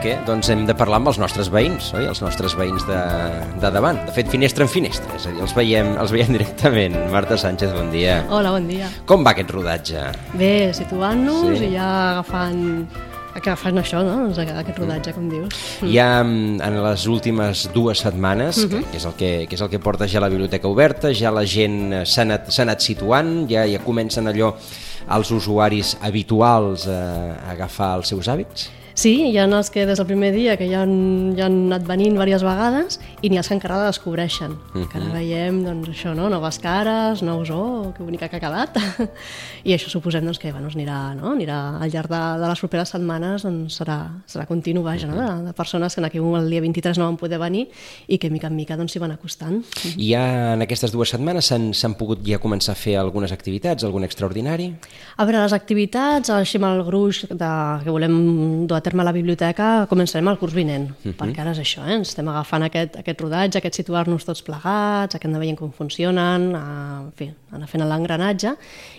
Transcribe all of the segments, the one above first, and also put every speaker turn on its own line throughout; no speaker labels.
Perquè doncs, hem de parlar amb els nostres veïns, oi? els nostres veïns de, de davant. De fet, finestra en finestra, és a dir, els veiem, els veiem directament. Marta Sánchez, bon dia.
Hola, bon dia.
Com va aquest rodatge?
Bé, situant-nos
Sí.
i ja agafant, agafant això, no? doncs aquest rodatge, com dius.
Ja mm, en les últimes dues setmanes, que, que, és el que, que és el que porta ja la biblioteca oberta, ja la gent eh, s'ha anat, anat situant, ja, ja comencen allò els usuaris habituals a, a agafar els seus hàbits?
Sí, hi ha els que des del primer dia que ja han, ja han anat venint diverses vegades i n'hi ha els que encara la descobreixen. Uh -huh. Encara veiem, doncs, això, no? noves cares, nous, oh, que bonica que ha quedat. I això suposem doncs, que bueno, anirà, no? anirà al llarg de, de les properes setmanes doncs, serà, serà continu, vaja, no? de, de persones que en aquí el dia 23 no van poder venir i que mica en mica doncs, s'hi van acostant.
I ja en aquestes dues setmanes s'han s'han pogut ja començar a fer algunes activitats, algun extraordinari?
A veure, les activitats, així amb el gruix de, que volem dur a terme a la biblioteca, començarem el curs vinent, uh -huh. perquè ara és això, eh? estem agafant aquest, aquest rodatge, aquest situar-nos tots plegats, aquest anar veient com funcionen, a, en fi, anar fent l'engranatge,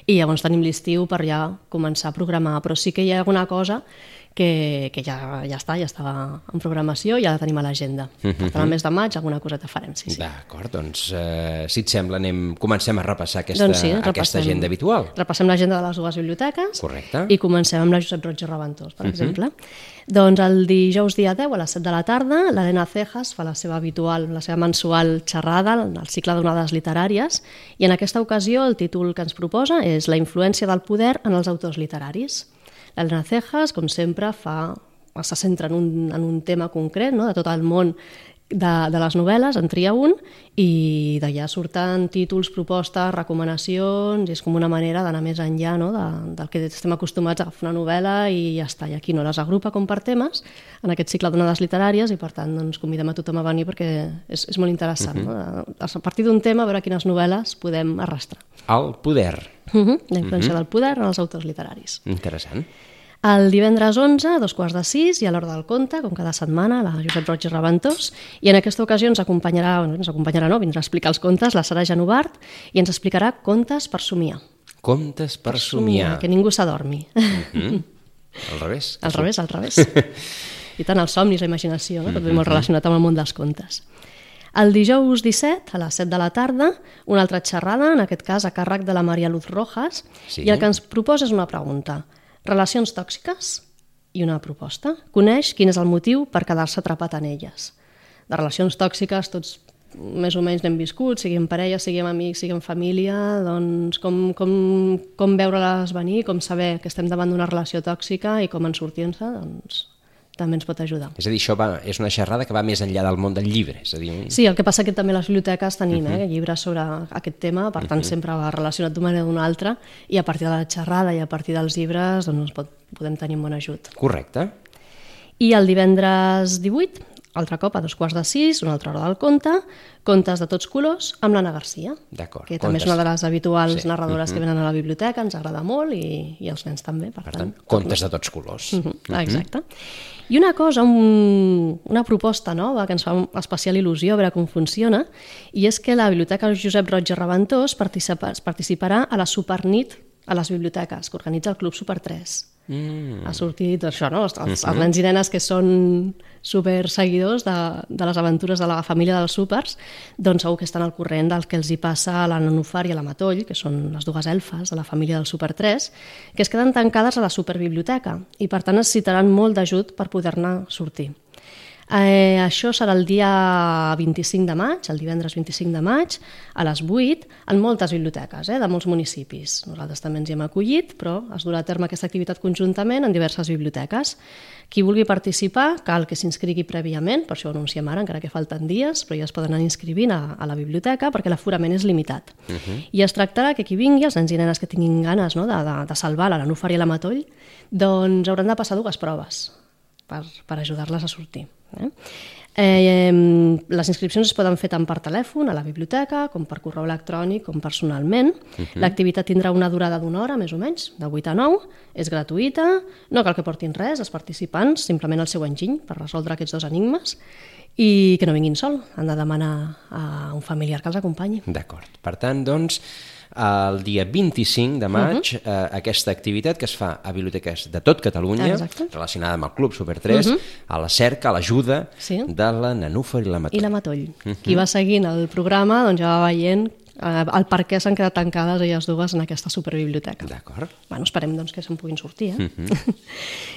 i llavors tenim l'estiu per ja començar a programar, però sí que hi ha alguna cosa que, que ja, ja està, ja està en programació i ja la tenim a l'agenda. Per tant, al mes de maig alguna coseta farem, sí, sí.
D'acord, doncs, eh, si et sembla, anem, comencem a repassar aquesta,
Doncs sí,
aquesta
repassem.
agenda habitual.
Repassem l'agenda de les dues biblioteques
Correcte.
i comencem amb la Josep Roig i Reventós, per uh -huh. exemple. Doncs el dijous dia 10 a les 7 de la tarda l'Helena Cejas fa la seva habitual, la seva mensual xerrada, el cicle d'onades literàries, i en aquesta ocasió el títol que ens proposa és La influència del poder en els autors literaris. L'Helena Cejas, com sempre, fa se centra en un, en un tema concret no? de tot el món de, de les novel·les, en tria un, i d'allà surten títols, propostes, recomanacions, i és com una manera d'anar més enllà no? de, del que estem acostumats a agafar una novel·la i ja està. I aquí no les agrupa com per temes en aquest cicle d'onades literàries i per tant doncs, convidem a tothom a venir perquè és, és molt interessant. Uh -huh. no? A partir d'un tema, a veure quines novel·les podem arrastrar.
El poder.
Uh -huh. La influència uh -huh. del poder en els autors literaris.
Interessant.
El divendres 11, a dos quarts de sis, i a l'hora del conte, com cada setmana, la Josep Roig i Reventós, i en aquesta ocasió ens acompanyarà, ens acompanyarà no, vindrà a explicar els contes, la Sara Genovart, i ens explicarà contes per somiar.
Contes per somiar.
Que ningú s'adormi.
Mm? Al revés.
Al revés, al revés. I tant els somnis, la imaginació, no? tot ve molt relacionat amb el món dels contes. El dijous 17, a les 7 de la tarda, una altra xerrada, en aquest cas a càrrec de la Maria Luz Rojas,
Sí.
i el que ens proposa és una pregunta. Relacions tòxiques? I una proposta. Coneix quin és el motiu per quedar-se atrapat en elles. De relacions tòxiques tots més o menys n'hem viscut, sigui en parella, sigui amb amics, sigui en família, doncs com, com, com veure-les venir, com saber que estem davant d'una relació tòxica i com en sortir-se, doncs també ens pot ajudar.
És a dir, això va, és una xerrada que va més enllà del món del llibre. És a dir,
Sí, el que passa que també les biblioteques tenim uh -huh. eh, llibres sobre aquest tema, per tant uh -huh. sempre va relacionat d'una manera o d'una altra i a partir de la xerrada i a partir dels llibres doncs, pot, podem tenir un bon ajut.
Correcte.
I el divendres 18, altre cop a dos quarts de sis, una altra hora del conte, contes de tots colors amb l'Anna Garcia, que també és
contes.
una de les habituals
Sí.
narradores que venen a la biblioteca, ens agrada molt i, i els nens també, per,
Per tant, contes de tots colors.
Mhm, Exacte. I una cosa, un, una proposta nova que ens fa especial il·lusió a veure com funciona, i és que la Biblioteca Josep Roig i Reventós participa, participarà a la Supernit a les biblioteques, que organitza el Club Super 3. Mm. Ha sortit això, no? Els, els, els nens i nenes que són super seguidors de, de les aventures de la família dels súpers, doncs segur que estan al corrent del que els hi passa a la Nanufar i a la Matoll, que són les dues elfes de la família del Super 3, que es queden tancades a la superbiblioteca i per tant necessitaran molt d'ajut per poder-ne sortir. Eh, això serà el dia 25 de maig, el divendres 25 de maig, a les 8, en moltes biblioteques eh, de molts municipis. Nosaltres també ens hi hem acollit, però es durà a terme aquesta activitat conjuntament en diverses biblioteques. Qui vulgui participar cal que s'inscrigui prèviament, per això ho anunciem ara, encara que falten dies, però ja es poden anar inscrivint a, a la biblioteca perquè l'aforament és limitat. Uh -huh. I es tractarà que qui vingui, els nens i nenes que tinguin ganes no, de, de, de salvar la Nanúfar i la Matoll, doncs hauran de passar dues proves per, per ajudar-les a sortir. Eh? Eh, les inscripcions es poden fer tant per telèfon, a la biblioteca, com per correu electrònic, com personalment. Uh -huh. L'activitat tindrà una durada d'una hora, més o menys, de 8 a 9. És gratuïta, no cal que portin res, els participants, simplement el seu enginy per resoldre aquests dos enigmes i que no vinguin sol, han de demanar a un familiar que els acompanyi.
D'acord. Per tant, doncs, el dia 25 de maig, uh -huh. eh, aquesta activitat que es fa a biblioteques de tot Catalunya,
Exacte.
relacionada amb el Club Super 3, uh -huh. a la cerca, a l'ajuda
Sí.
de la Nanúfer i la Matoll.
I la Matoll. Uh -huh. Qui va seguint el programa doncs ja va veient eh, el per què s'han quedat tancades elles dues en aquesta superbiblioteca.
D'acord.
Bueno, esperem doncs, que se'n puguin sortir. Eh? Uh -huh.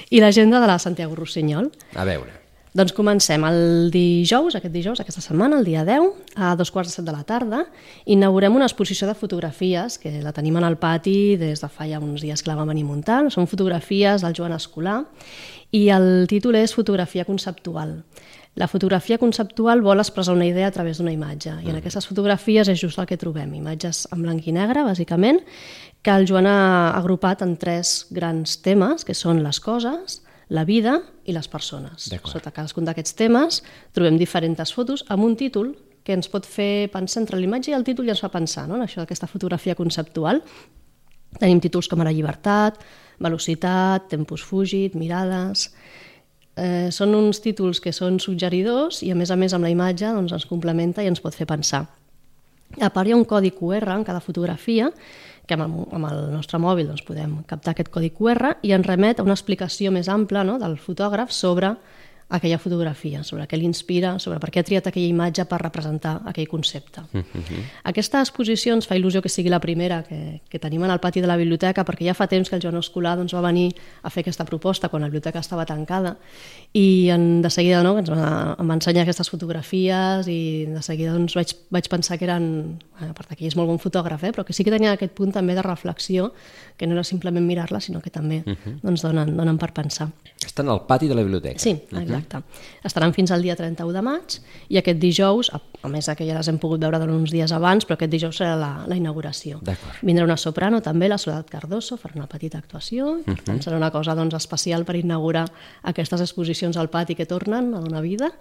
I l'agenda de la Santiago Rossinyol.
A veure,
Doncs comencem el dijous, aquest dijous, aquesta setmana, el dia 10, a dos quarts de set de la tarda. Inaugurem una exposició de fotografies, que la tenim en el pati des de fa ja uns dies que la vam venir muntant. Són fotografies del Joan Escolar i el títol és Fotografia conceptual. La fotografia conceptual vol expressar una idea a través d'una imatge i en aquestes fotografies és just el que trobem, imatges en blanc i negre, bàsicament, que el Joan ha agrupat en tres grans temes, que són les coses, la vida i les persones. Sota cadascun d'aquests temes trobem diferents fotos amb un títol que ens pot fer pensar entre l'imatge i el títol i ens fa pensar no? en això d'aquesta fotografia conceptual. Tenim títols com ara llibertat, velocitat, tempus fugit, mirades... Eh, són uns títols que són suggeridors i a més a més amb la imatge doncs, ens complementa i ens pot fer pensar. A part hi ha un codi QR en cada fotografia que amb amb el nostre mòbil doncs, podem captar aquest codi QR i ens remet a una explicació més ampla no, del fotògraf sobre aquella fotografia, sobre què l'inspira, sobre per què ha triat aquella imatge per representar aquell concepte. Uh -huh. Aquesta exposició ens fa il·lusió que sigui la primera que, que tenim en el pati de la biblioteca perquè ja fa temps que el Joan Escolar doncs, va venir a fer aquesta proposta quan la biblioteca estava tancada i en, de seguida no, ens va, em va ensenyar aquestes fotografies i de seguida doncs, vaig, vaig pensar que eren, a part que ell és molt bon fotògraf, eh, però que sí que tenia aquest punt també de reflexió, que no era simplement mirar-la, sinó que també uh -huh. doncs, donen, donen per pensar.
estan al pati de la biblioteca.
Sí, exacte. Estaran fins al dia 31 de maig i aquest dijous, a, a més que ja les hem pogut veure uns dies abans, però aquest dijous serà la, la inauguració. Vindrà una soprano també, la Soledat Cardoso, farà una petita actuació, i per tant serà una cosa doncs, especial per inaugurar aquestes exposicions al pati que tornen a donar vida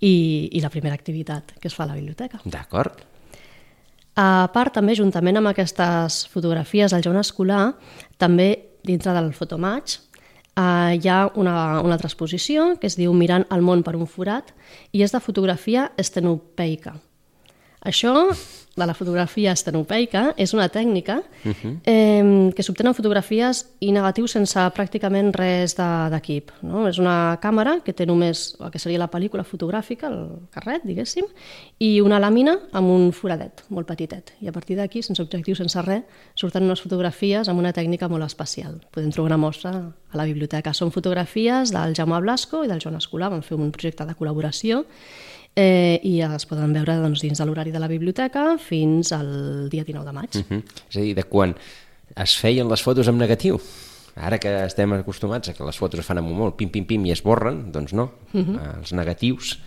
i, i la primera activitat que es fa a la biblioteca.
D'acord.
A part, també, juntament amb aquestes fotografies del Joan Escolar, també dintre del fotomatch eh, hi ha una, una altra exposició que es diu Mirant el món per un forat i és de fotografia estenopeica. Això, de la fotografia estenopeica, és una tècnica uh -huh. eh, que s'obtenen fotografies i negatius sense pràcticament res de- d'equip. No? És una càmera que té només el que seria la pel·lícula fotogràfica, el carret, diguéssim, i una làmina amb un foradet molt petitet. I a partir d'aquí, sense objectiu, sense res, surten unes fotografies amb una tècnica molt especial. Podem trobar una mostra a la biblioteca. Són fotografies del Jaume Blasco i del Joan Escolar, van fer un projecte de col·laboració eh, i es poden veure doncs, dins de l'horari de la biblioteca fins al dia 19 de maig.
Uh -huh. És a dir, de quan es feien les fotos en negatiu. Ara que estem acostumats a que les fotos es fan amb molt pim, pim, pim i es borren, doncs no. Uh -huh. Els negatius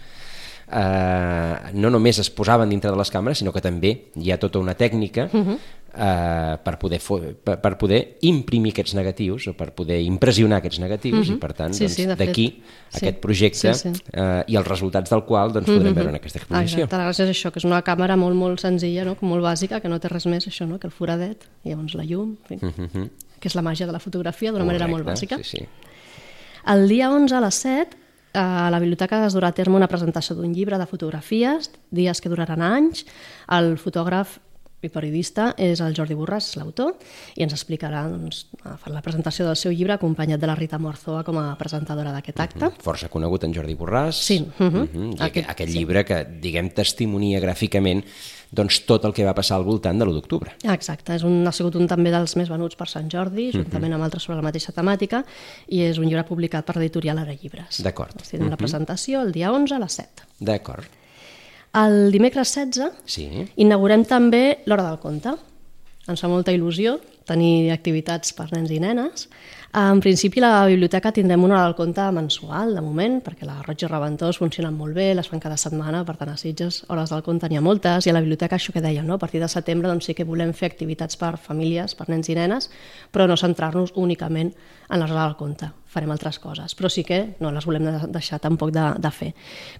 eh, no només es posaven dintre de les càmeres, sinó que també hi ha tota una tècnica uh -huh. Eh, per, poder per, per poder imprimir aquests negatius o per poder impressionar aquests negatius uh -huh. i per tant
Sí,
doncs,
sí,
d'aquí
Sí.
aquest projecte
Sí, sí.
Eh, i els resultats del qual doncs, podrem veure en aquesta exposició.
Exacte, gràcies a això, que és una càmera molt, molt senzilla, no? molt bàsica, que no té res més, això, no? que el foradet, i llavors la llum, en fi, que és la màgia de la fotografia d'una manera molt bàsica.
Sí, sí.
El dia 11 a les 7 a la biblioteca es durà a terme una presentació d'un llibre de fotografies, dies que duraran anys. El fotògraf i periodista és el Jordi Borràs, l'autor, i ens explicarà doncs, farà la presentació del seu llibre acompanyat de la Rita Morzoa com a presentadora d'aquest acte.
força conegut en Jordi Borràs.
Sí, uh -huh.
Mhm, i aquest, aquest llibre que, diguem, testimonia gràficament doncs, tot el que va passar al voltant de l'1 d'octubre.
Exacte, és un, ha sigut un també dels més venuts per Sant Jordi, juntament amb altres sobre la mateixa temàtica, i és un llibre publicat per l'editorial Ara Llibres.
D'acord.
Tindrem la presentació el dia 11 a les 7.
D'acord.
El dimecres 16
Sí.
inaugurem també l'Hora del Conte. Ens fa molta il·lusió tenir activitats per nens i nenes. En principi, la biblioteca tindrem una hora del conte mensual, de moment, perquè la Roig i Reventós funcionen molt bé, les fan cada setmana, per tant, a Sitges, hores del conte n'hi ha moltes, i a la biblioteca, això que dèiem, no? a partir de setembre doncs, sí que volem fer activitats per famílies, per nens i nenes, però no centrar-nos únicament en les hores del conte farem altres coses, però sí que no les volem deixar tampoc de, de fer.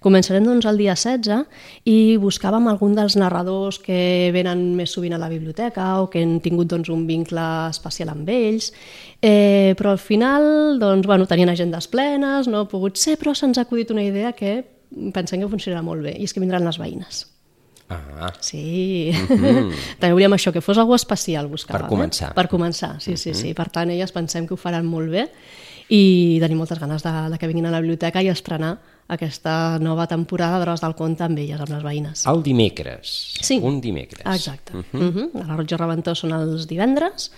Començarem doncs el dia 16 i buscàvem algun dels narradors que venen més sovint a la biblioteca o que han tingut doncs, un vincle especial amb ells, eh, però al final doncs, bueno, tenien agendes plenes, no ha pogut ser, però se'ns ha acudit una idea que pensem que funcionarà molt bé, i és que vindran les veïnes.
Ah.
Sí, mm -hmm. també volíem això, que fos algú especial, buscàvem.
Per començar.
Eh? Per començar, sí, sí, sí. Per tant, elles pensem que ho faran molt bé i tenim moltes ganes de, de que vinguin a la biblioteca i estrenar aquesta nova temporada d'Hores del Conte amb elles, amb les veïnes.
El dimecres.
Sí.
Un dimecres.
Exacte. Uh -huh. Uh -huh. A la i Reventó són els divendres,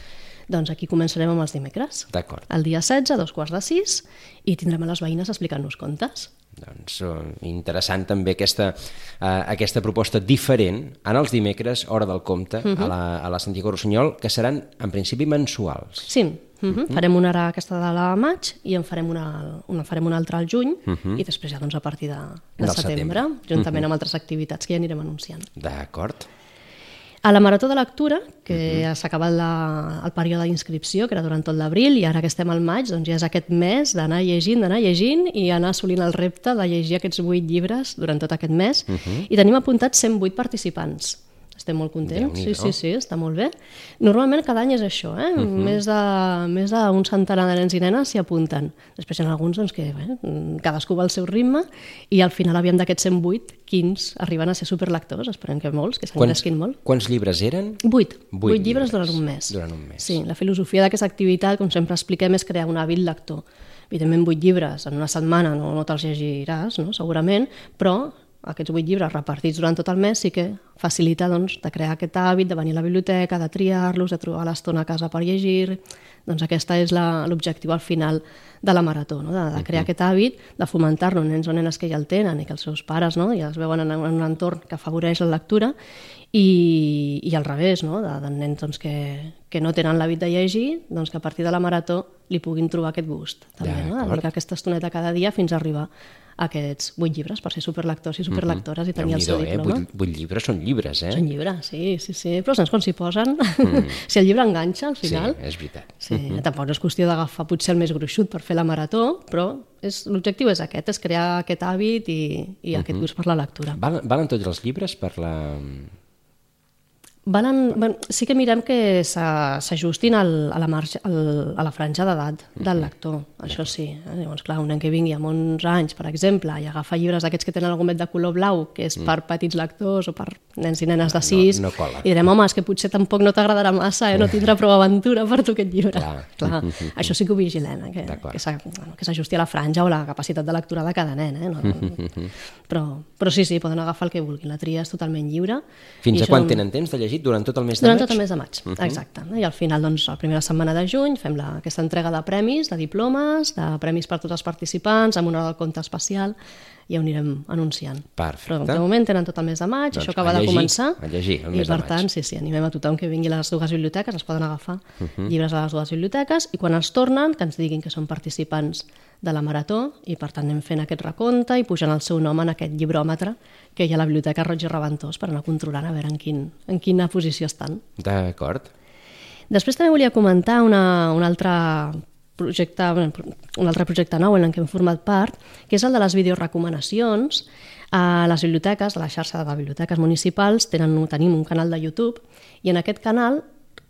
doncs aquí començarem amb els dimecres.
D'acord.
El dia 16, a dos quarts de sis, i tindrem a les veïnes explicant-nos contes.
Doncs uh, interessant també aquesta, uh, aquesta proposta diferent en els dimecres, hora del compte, uh -huh. a, la, a la Santiago Rossinyol, que seran en principi mensuals.
Sí, Uh -huh. Farem una ara aquesta de la maig i en farem una, una, farem una altra al juny uh -huh. i després ja doncs, a partir de, de setembre, setembre, juntament uh -huh. amb altres activitats que ja anirem anunciant.
D'acord.
A la Marató de Lectura, que uh -huh. s'ha acabat la, el període d'inscripció, que era durant tot l'abril, i ara que estem al maig, doncs ja és aquest mes d'anar llegint, d'anar llegint i anar assolint el repte de llegir aquests vuit llibres durant tot aquest mes. Uh -huh. I tenim apuntats 108 participants. Estem molt contents, sí, sí, sí, està molt bé. Normalment cada any és això, eh? Uh -huh. més, de, més d'un centenar de nens i nenes s'hi apunten. Després hi ha alguns doncs, que bé, cadascú va al seu ritme i al final aviam d'aquests 108, 15 arriben a ser superlectors, esperem que molts, que s'engresquin molt.
Quants llibres eren?
8. 8, 8 llibres durant un mes.
Durant un mes.
Sí, la filosofia d'aquesta activitat, com sempre expliquem, és crear un hàbit lector. Evidentment, 8 llibres en una setmana no, no te'ls llegiràs, no? segurament, però aquests vuit llibres repartits durant tot el mes sí que facilita doncs, de crear aquest hàbit, de venir a la biblioteca, de triar-los, de trobar l'estona a casa per llegir... Doncs aquesta és l'objectiu al final de la marató, no? de, de crear uh -huh. aquest hàbit, de fomentar-lo en nens o nenes que ja el tenen i que els seus pares no? ja es veuen en, en un entorn que afavoreix la lectura i, i al revés, no? de, de nens doncs, que, que no tenen l'hàbit de llegir, doncs que a partir de la marató li puguin trobar aquest gust, també, ja, no? dedicar aquesta estoneta cada dia fins a arribar aquests vuit llibres per ser superlectors i superlectores mm -hmm. i tenir el seu diploma.
Eh? Vuit, llibres són llibres, eh?
Són llibres, sí, sí, sí. Però saps quan s'hi posen? Mm. si el llibre enganxa, al final...
Sí, és veritat.
Sí, mm -hmm. tampoc no és qüestió d'agafar potser el més gruixut per fer la marató, però l'objectiu és aquest, és crear aquest hàbit i, i mm -hmm. aquest gust per la lectura.
Valen, valen tots els llibres per la
Valen, bueno, sí que mirem que s'ajustin a, la marge, al, a la franja d'edat del lector, això sí. Eh? Llavors, clar, un nen que vingui amb 11 anys, per exemple, i agafa llibres d'aquests que tenen el gomet de color blau, que és mm. per petits lectors o per nens i nenes de 6,
no, no
i direm, home, és que potser tampoc no t'agradarà massa, eh? no tindrà prou aventura per tu aquest llibre. Clar. clar. això sí que ho vigilem, eh? que, que s'ajusti a la franja o la capacitat de lectura de cada nen. Eh? No, no, però, però sí, sí, poden agafar el que vulguin, la tria és totalment lliure.
Fins a quan tenen temps de llegir? Durant tot el mes de
Durant
maig?
tot el mes de maig, uh -huh. exacte. I al final, doncs, la primera setmana de juny fem la, aquesta entrega de premis, de diplomes, de premis per tots els participants, amb una hora del compte especial, i ho anirem anunciant.
Perfecte.
Però de moment tenen tot el mes de maig, doncs això acaba llegir, de començar.
A llegir, el
I
mes
per
de maig.
tant, sí, sí, animem a tothom que vingui a les dues biblioteques, es poden agafar uh -huh. llibres a les dues biblioteques, i quan els tornen, que ens diguin que són participants de la marató, i per tant anem fent aquest recompte i pujant el seu nom en aquest llibròmetre que hi ha a la Biblioteca Roig i Reventós per anar controlant a veure en, quin, en quina posició estan.
D'acord.
Després també volia comentar una, un altre projecte, un altre projecte nou en què hem format part, que és el de les videorecomanacions. A les biblioteques, a la xarxa de biblioteques municipals, tenen, tenim un canal de YouTube i en aquest canal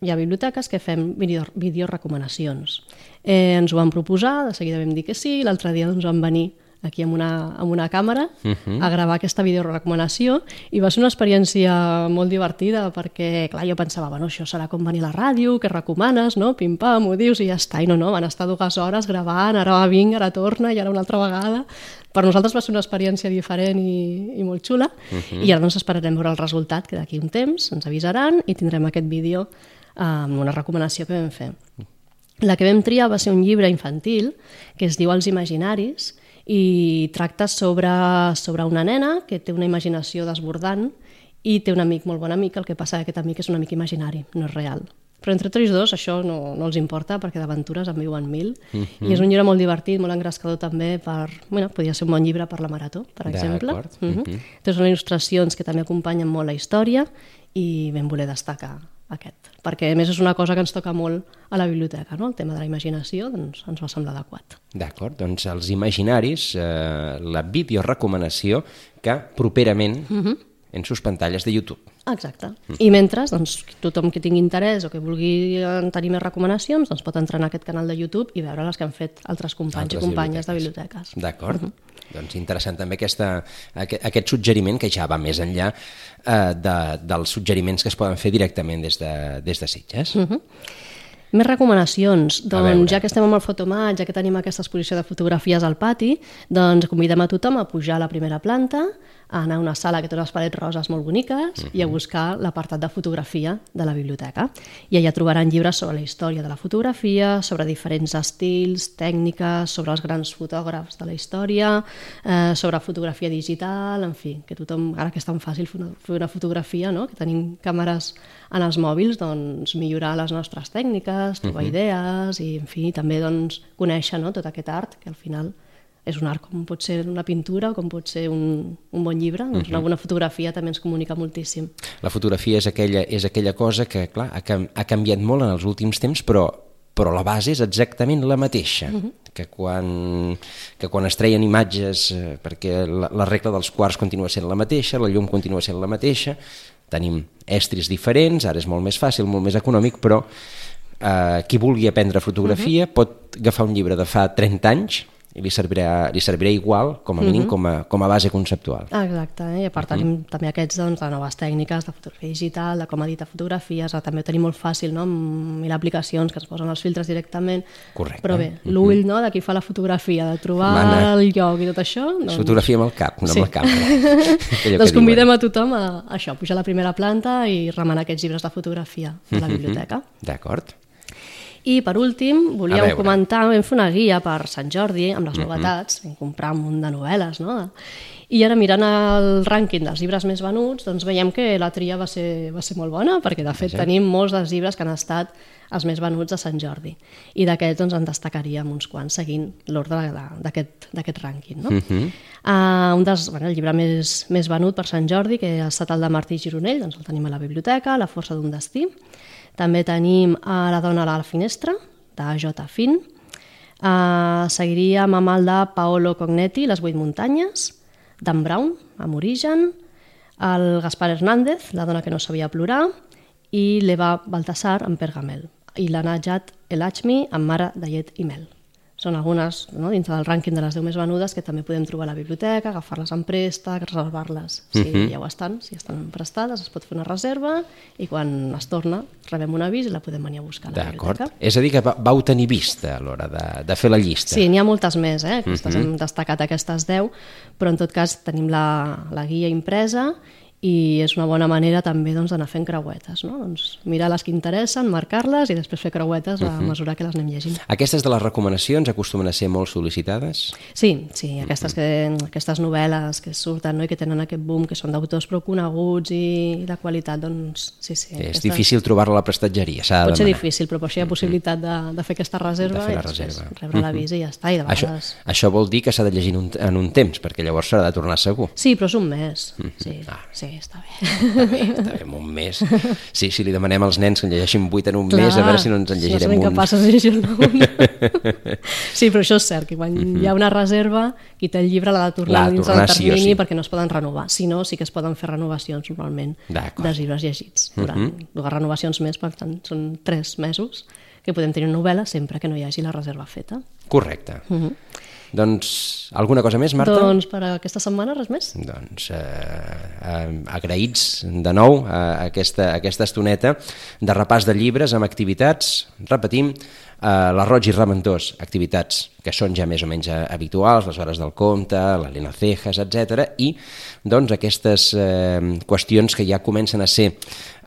hi ha biblioteques que fem video, videorecomanacions. Eh, ens ho van proposar, de seguida vam dir que sí, l'altre dia doncs, van venir aquí amb una, amb una càmera uh -huh. a gravar aquesta videorecomanació i va ser una experiència molt divertida perquè, clar, jo pensava, bueno, això serà com venir a la ràdio, que recomanes, no? Pim-pam, ho dius i ja està. I no, no, van estar dues hores gravant, ara va vinc, ara torna i ara una altra vegada. Per nosaltres va ser una experiència diferent i, i molt xula uh -huh. i ara doncs esperarem veure el resultat, que d'aquí un temps ens avisaran i tindrem aquest vídeo amb una recomanació que vam fer. La que vam triar va ser un llibre infantil que es diu Els imaginaris, i tracta sobre, sobre una nena que té una imaginació desbordant i té un amic molt bon amic, el que passa que aquest amic és un amic imaginari, no és real. Però entre tots dos això no, no els importa perquè d'aventures en viuen mil. Uh -huh. I és un llibre molt divertit, molt engrescador també per... Bueno, podria ser un bon llibre per la marató, per exemple. Uh -huh. uh -huh. Té són il·lustracions que també acompanyen molt la història i ben voler destacar aquest, perquè a més és una cosa que ens toca molt a la biblioteca, no? el tema de la imaginació, doncs ens va semblar adequat.
D'acord, doncs els imaginaris, eh, la videorecomanació que properament uh -huh. En sus pantalles de YouTube.
Exacte. Mm. I mentre, doncs, tothom que tingui interès o que vulgui tenir més recomanacions, doncs pot entrar en aquest canal de YouTube i veure les que han fet altres companys altres i companyes biblioteques. de biblioteques.
D'acord. Mm -hmm. Doncs interessant també aquesta, aquest, aquest suggeriment que ja va més enllà eh, de, dels suggeriments que es poden fer directament des de, des de Sitges. Mm -hmm.
Més recomanacions. Doncs ja que estem amb el fotomat, ja que tenim aquesta exposició de fotografies al pati, doncs convidem a tothom a pujar a la primera planta, a anar a una sala que té unes parets roses molt boniques uh -huh. i a buscar l'apartat de fotografia de la biblioteca. I allà trobaran llibres sobre la història de la fotografia, sobre diferents estils, tècniques, sobre els grans fotògrafs de la història, eh, sobre fotografia digital, en fi, que tothom, ara que és tan fàcil fer una, fer una fotografia, no? que tenim càmeres en els mòbils, doncs millorar les nostres tècniques, trobar uh -huh. idees i, en fi, també doncs, conèixer no? tot aquest art que al final és un art com pot ser una pintura o com pot ser un, un bon llibre, doncs uh -huh. una bona fotografia també ens comunica moltíssim.
La fotografia és aquella, és aquella cosa que, clar, ha, ha canviat molt en els últims temps, però, però la base és exactament la mateixa. Uh -huh. que, quan, que quan es treien imatges, eh, perquè la, la regla dels quarts continua sent la mateixa, la llum continua sent la mateixa, tenim estris diferents, ara és molt més fàcil, molt més econòmic, però eh, qui vulgui aprendre fotografia uh -huh. pot agafar un llibre de fa 30 anys i li servirà, li servirà igual, com a mínim, uh -huh. com, a, com a base conceptual.
Exacte, eh? i a part uh -huh. tenim també aquests doncs, de noves tècniques de fotografia digital, de com editar fotografies, també ho tenim molt fàcil, no? amb mil aplicacions que es posen els filtres directament,
Correcte.
però bé, l'ull uh -huh. no? de qui fa la fotografia, de trobar Mana. el lloc i tot això...
Doncs... Fotografia amb el cap, no sí. amb la càmera.
doncs convidem a tothom a, a això, a pujar a la primera planta i remenar aquests llibres de fotografia de la biblioteca.
D'acord.
I per últim, volíem comentar, vam fer una guia per Sant Jordi amb les novetats, vam comprar un munt de novel·les, no? I ara mirant el rànquing dels llibres més venuts, doncs veiem que la tria va ser, va ser molt bona, perquè de fet sí. tenim molts dels llibres que han estat els més venuts a Sant Jordi. I d'aquests doncs, en destacaríem uns quants seguint l'ordre d'aquest rànquing. No? Uh -huh. uh, un dels, bueno, el llibre més, més venut per Sant Jordi, que ha estat el de Martí Gironell, doncs el tenim a la biblioteca, La força d'un destí. També tenim a La dona a la finestra, de J. Finn. Uh, seguiríem amb el de Paolo Cognetti, Les vuit muntanyes, Dan Brown, amb Origen, el Gaspar Hernández, La dona que no sabia plorar, i l'Eva Baltasar, amb Pergamel, i la Najat Elachmi, amb Mare de llet i mel són algunes no, dintre del rànquing de les 10 més venudes que també podem trobar a la biblioteca, agafar-les en préstec, reservar-les si uh mhm. -huh. ja ho estan, si estan prestades, es pot fer una reserva i quan es torna rebem un avís i la podem venir a buscar a la biblioteca.
És a dir, que vau tenir vista a l'hora de, de fer la llista.
Sí, n'hi ha moltes més, eh? Aquestes uh mhm. -huh. hem destacat aquestes 10, però en tot cas tenim la, la guia impresa i és una bona manera també doncs, d'anar fent creuetes, no? doncs, mirar les que interessen, marcar-les i després fer creuetes a mhm. mesura que les anem llegint.
Aquestes de les recomanacions acostumen a ser molt sol·licitades?
Sí, sí, aquestes, que, aquestes novel·les que surten no? i que tenen aquest boom, que són d'autors prou coneguts i de qualitat, doncs sí, sí.
És aquestes... difícil trobar-la a la prestatgeria, s'ha
de Pot ser difícil, però per això hi ha possibilitat de, de fer aquesta reserva,
de fer
la
reserva.
i rebre l'avís i ja està, i de
vegades... Això, això vol dir que s'ha de llegir en un, en un temps, perquè llavors s'ha de tornar segur.
Sí, però és un mes, sí, ah. sí, està bé.
Està bé, està bé, un mes. Sí, si li demanem als nens que en llegeixin 8 en un Clar, mes, a veure si no ens en llegirem
un. Si no capaços de llegir un. sí, però això és cert, que quan uh -huh. hi ha una reserva, qui té el llibre l'ha de tornar dins del termini sí sí. perquè no es poden renovar. Si no, sí que es poden fer renovacions normalment dels llibres llegits. Durant uh -huh. dues renovacions més, per tant, són 3 mesos que podem tenir una novel·la sempre que no hi hagi la reserva feta.
Correcte. Uh -huh. Doncs, alguna cosa més, Marta?
Doncs per aquesta setmana res més.
Doncs eh, eh, agraïts de nou a aquesta, a aquesta estoneta de repàs de llibres amb activitats, repetim, eh, la Roig i Reventós, activitats que són ja més o menys habituals, les hores del compte, l'Helena Cejas, etc. i doncs aquestes eh, qüestions que ja comencen a ser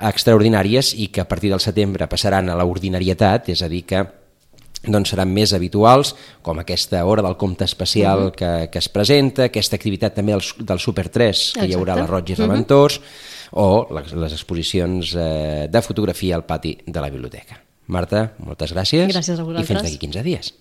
extraordinàries i que a partir del setembre passaran a l'ordinarietat, és a dir que doncs seran més habituals, com aquesta hora del compte especial uh -huh. que, que es presenta, aquesta activitat també del, del Super 3, que Exacte. hi haurà la Roig i Reventós, uh -huh o les, les exposicions eh, de fotografia al pati de la biblioteca. Marta, moltes gràcies.
Gràcies a
I fins
vosaltres.
d'aquí 15 dies.